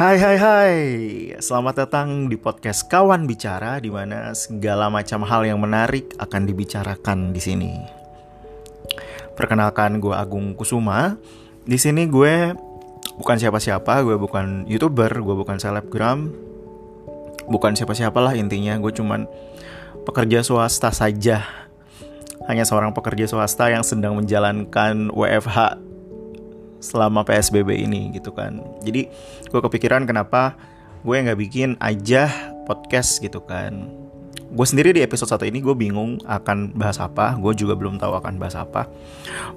Hai hai hai, selamat datang di podcast Kawan Bicara di mana segala macam hal yang menarik akan dibicarakan di sini. Perkenalkan gue Agung Kusuma. Di sini gue bukan siapa-siapa, gue bukan youtuber, gue bukan selebgram, bukan siapa-siapa lah intinya. Gue cuman pekerja swasta saja. Hanya seorang pekerja swasta yang sedang menjalankan WFH selama PSBB ini gitu kan. Jadi gue kepikiran kenapa gue nggak bikin aja podcast gitu kan. Gue sendiri di episode satu ini gue bingung akan bahas apa. Gue juga belum tahu akan bahas apa.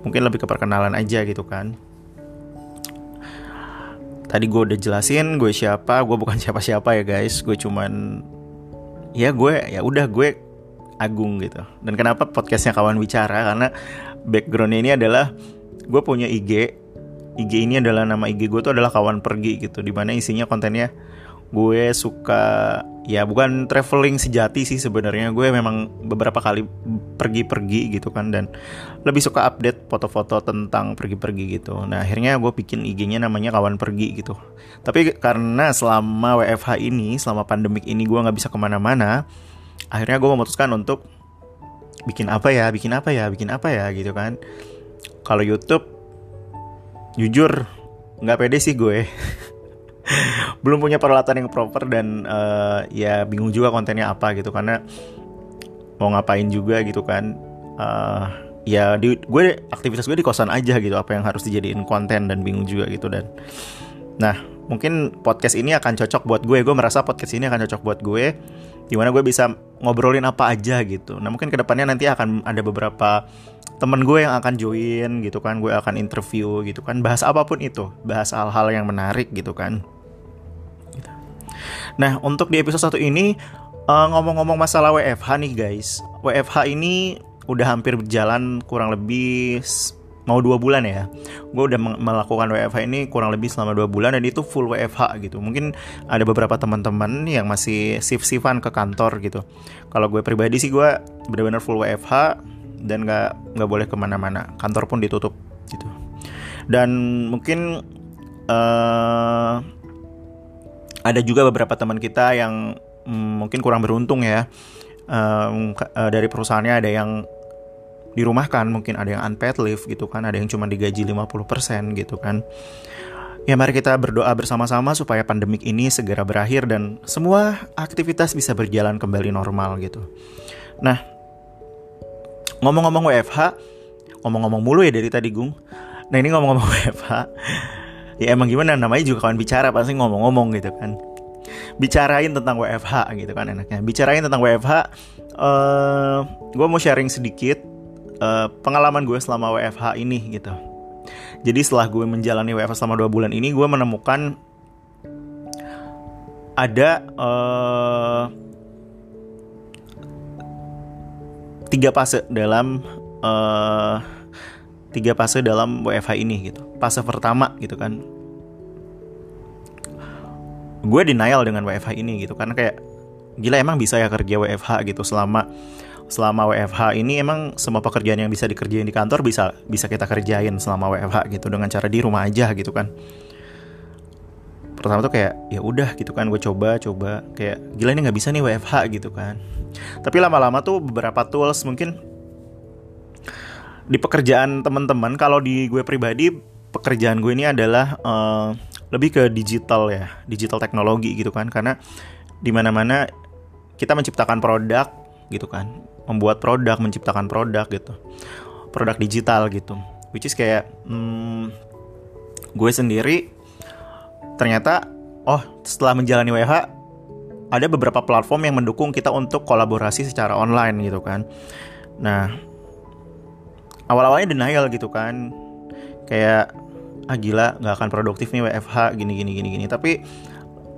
Mungkin lebih ke perkenalan aja gitu kan. Tadi gue udah jelasin gue siapa. Gue bukan siapa-siapa ya guys. Gue cuman ya gue ya udah gue Agung gitu. Dan kenapa podcastnya kawan bicara karena backgroundnya ini adalah gue punya IG IG ini adalah nama IG gue tuh adalah kawan pergi gitu di mana isinya kontennya gue suka ya bukan traveling sejati sih sebenarnya gue memang beberapa kali pergi-pergi gitu kan dan lebih suka update foto-foto tentang pergi-pergi gitu. Nah akhirnya gue bikin IG-nya namanya kawan pergi gitu. Tapi karena selama WFH ini selama pandemik ini gue nggak bisa ke mana-mana akhirnya gue memutuskan untuk bikin apa ya bikin apa ya bikin apa ya gitu kan. Kalau YouTube jujur nggak pede sih gue. Belum punya peralatan yang proper dan uh, ya bingung juga kontennya apa gitu. Karena mau ngapain juga gitu kan. Uh, ya di gue aktivitas gue di kosan aja gitu. Apa yang harus dijadiin konten dan bingung juga gitu dan nah mungkin podcast ini akan cocok buat gue. Gue merasa podcast ini akan cocok buat gue di mana gue bisa ngobrolin apa aja gitu. Nah mungkin ke depannya nanti akan ada beberapa temen gue yang akan join gitu kan. Gue akan interview gitu kan. Bahas apa pun itu. Bahas hal-hal yang menarik gitu kan. Nah untuk di episode satu ini uh, ngomong-ngomong masalah WFH nih guys. WFH ini udah hampir berjalan kurang lebih mau dua bulan ya. Gue udah melakukan WFH ini kurang lebih selama dua bulan dan itu full WFH gitu. Mungkin ada beberapa teman-teman yang masih shift-shiftan ke kantor gitu. Kalau gue pribadi sih gue benar-benar full WFH dan nggak nggak boleh ke mana-mana. Kantor pun ditutup gitu. Dan mungkin uh, ada juga beberapa teman kita yang mm, mungkin kurang beruntung ya. Uh, dari perusahaannya ada yang dirumahkan mungkin ada yang unpaid leave gitu kan ada yang cuma digaji 50% gitu kan Ya mari kita berdoa bersama-sama supaya pandemik ini segera berakhir dan semua aktivitas bisa berjalan kembali normal gitu. Nah, ngomong-ngomong WFH, ngomong-ngomong mulu ya dari tadi Gung. Nah ini ngomong-ngomong WFH, ya emang gimana namanya juga kawan bicara pasti ngomong-ngomong gitu kan. Bicarain tentang WFH gitu kan enaknya. Bicarain tentang WFH, uh, eh, gue mau sharing sedikit uh, pengalaman gue selama WFH ini gitu. Jadi setelah gue menjalani WFH selama dua bulan ini, gue menemukan ada uh, tiga fase dalam uh, tiga fase dalam WFH ini gitu. Fase pertama gitu kan. Gue denial dengan WFH ini gitu karena kayak gila emang bisa ya kerja WFH gitu selama selama WFH ini emang semua pekerjaan yang bisa dikerjain di kantor bisa bisa kita kerjain selama WFH gitu dengan cara di rumah aja gitu kan. Pertama tuh kayak ya udah gitu kan gue coba coba kayak gila ini nggak bisa nih WFH gitu kan. Tapi lama-lama tuh beberapa tools mungkin di pekerjaan teman-teman kalau di gue pribadi pekerjaan gue ini adalah uh, lebih ke digital ya, digital teknologi gitu kan. Karena di mana-mana kita menciptakan produk gitu kan, membuat produk, menciptakan produk gitu. Produk digital gitu. Which is kayak hmm, gue sendiri ternyata oh setelah menjalani WH ada beberapa platform yang mendukung kita untuk kolaborasi secara online gitu kan. Nah, awal-awalnya denial gitu kan. Kayak ah gila nggak akan produktif nih WFH gini gini gini gini. Tapi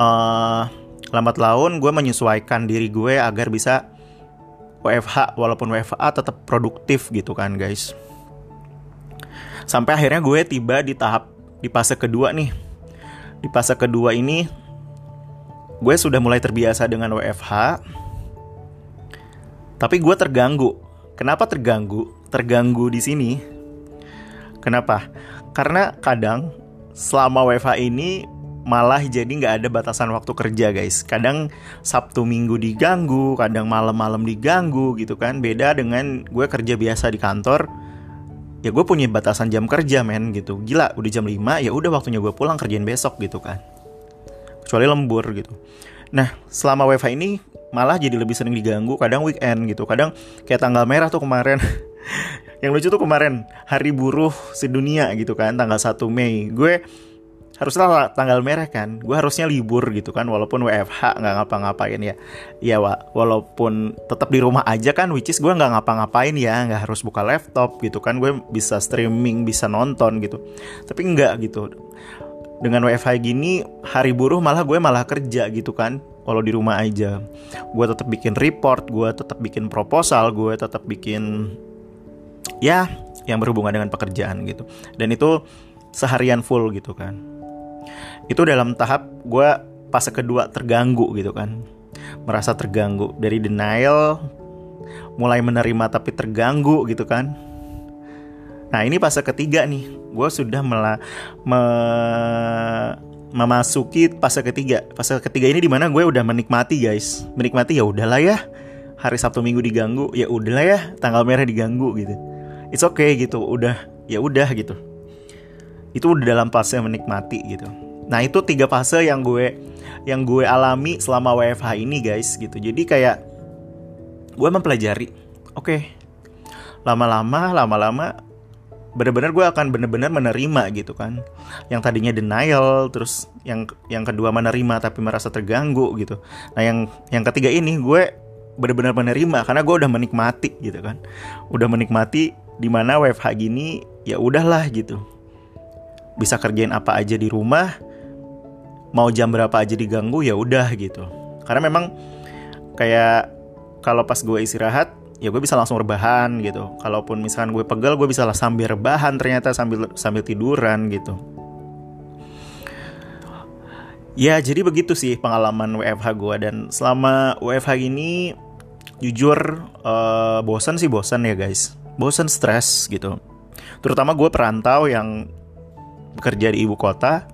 uh, lambat laun gue menyesuaikan diri gue agar bisa WFH walaupun WFA tetap produktif gitu kan guys. Sampai akhirnya gue tiba di tahap di fase kedua nih. Di fase kedua ini gue sudah mulai terbiasa dengan WFH tapi gue terganggu. Kenapa terganggu? Terganggu di sini. Kenapa? Karena kadang selama WFH ini malah jadi nggak ada batasan waktu kerja guys. Kadang sabtu minggu diganggu kadang malam-malam diganggu gitu kan. Beda dengan gue kerja biasa di kantor ya gue punya batasan jam kerja men gitu. Gila udah jam 5 ya udah waktunya gue pulang kerjain besok gitu kan. Kecuali lembur gitu. Nah selama wifi ini malah jadi lebih sering diganggu kadang weekend gitu. Kadang kayak tanggal merah tuh kemarin. Yang lucu tuh kemarin hari buruh sedunia gitu kan tanggal 1 Mei. Gue harusnya tanggal merah kan. Gue harusnya libur gitu kan walaupun WFH nggak ngapa-ngapain ya. Ya wa, walaupun tetap di rumah aja kan which is gue nggak ngapa-ngapain ya nggak harus buka laptop gitu kan. Gue bisa streaming bisa nonton gitu. Tapi nggak gitu. Dengan WFH gini hari buruh malah gue malah kerja gitu kan kalau di rumah aja. Gue tetap bikin report gue tetap bikin proposal gue tetap bikin ya yang berhubungan dengan pekerjaan gitu. Dan itu seharian full gitu kan itu dalam tahap gue fase kedua terganggu gitu kan. Merasa terganggu. Dari denial mulai menerima tapi terganggu gitu kan. Nah ini fase ketiga nih. Gue sudah mela me, memasuki fase ketiga. Fase ketiga ini di mana gue udah menikmati guys. Menikmati ya udahlah ya. Hari sabtu minggu diganggu ya udahlah ya. Tanggal merah diganggu gitu. It's okay gitu. Udah ya udah gitu. Itu udah dalam fase menikmati gitu Nah itu tiga fase yang gue yang gue alami selama WFH ini guys gitu. Jadi kayak gue mempelajari, oke, okay, lama-lama, lama-lama, bener-bener gue akan bener-bener menerima gitu kan. Yang tadinya denial, terus yang yang kedua menerima tapi merasa terganggu gitu. Nah yang yang ketiga ini gue bener-bener menerima karena gue udah menikmati gitu kan, udah menikmati di mana WFH gini ya udahlah gitu bisa kerjain apa aja di rumah mau jam berapa aja diganggu ya udah gitu. Karena memang kayak kalau pas gue istirahat ya gue bisa langsung rebahan gitu. Kalaupun misalkan gue pegel gue bisa lah sambil rebahan ternyata sambil sambil tiduran gitu. Ya jadi begitu sih pengalaman WFH gue. Dan selama WFH ini jujur uh, bosan sih bosan ya guys. Bosan stres gitu. Terutama gue perantau yang bekerja di ibu kota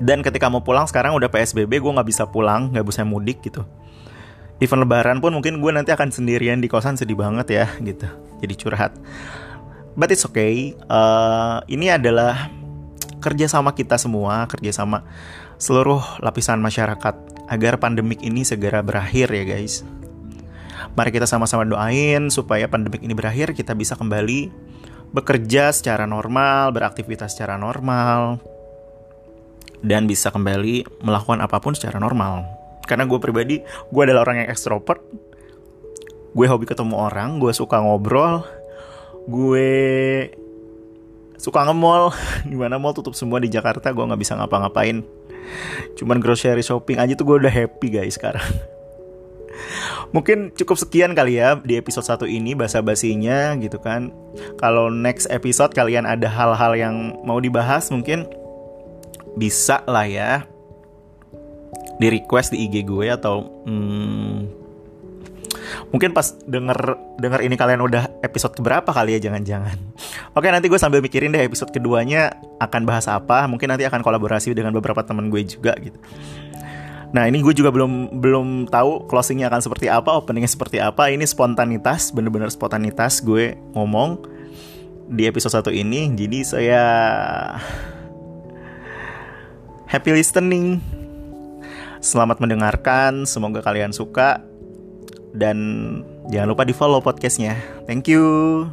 dan ketika mau pulang sekarang udah PSBB gue nggak bisa pulang nggak bisa mudik gitu. Event lebaran pun mungkin gue nanti akan sendirian di kosan sedih banget ya gitu. Jadi curhat. But it's okay. Uh, ini adalah kerja sama kita semua kerja sama seluruh lapisan masyarakat agar pandemik ini segera berakhir ya guys. Mari kita sama-sama doain supaya pandemik ini berakhir kita bisa kembali bekerja secara normal beraktivitas secara normal dan bisa kembali melakukan apa pun secara normal. Karena gue pribadi, gue adalah orang yang ekstrovert. Gue hobi ketemu orang, gue suka ngobrol, gue suka nge-mall. Gimana mall tutup semua di Jakarta, gue nggak bisa ngapa-ngapain. Cuman grocery shopping aja tuh gue udah happy guys sekarang. Mungkin cukup sekian kali ya di episode satu ini basa-basinya gitu kan. Kalau next episode kalian ada hal-hal yang mau dibahas mungkin bisa lah ya di request di IG gue atau hmm, mungkin pas denger denger ini kalian udah episode keberapa kali ya jangan-jangan. Oke nanti gue sambil mikirin deh episode keduanya akan bahas apa. Mungkin nanti akan kolaborasi dengan beberapa teman gue juga gitu. Nah ini gue juga belum belum tahu closingnya akan seperti apa openingnya seperti apa. Ini spontanitas bener-bener spontanitas gue ngomong di episode satu ini. Jadi saya Happy listening. Selamat mendengarkan, semoga kalian suka dan jangan lupa di follow podcastnya. Thank you.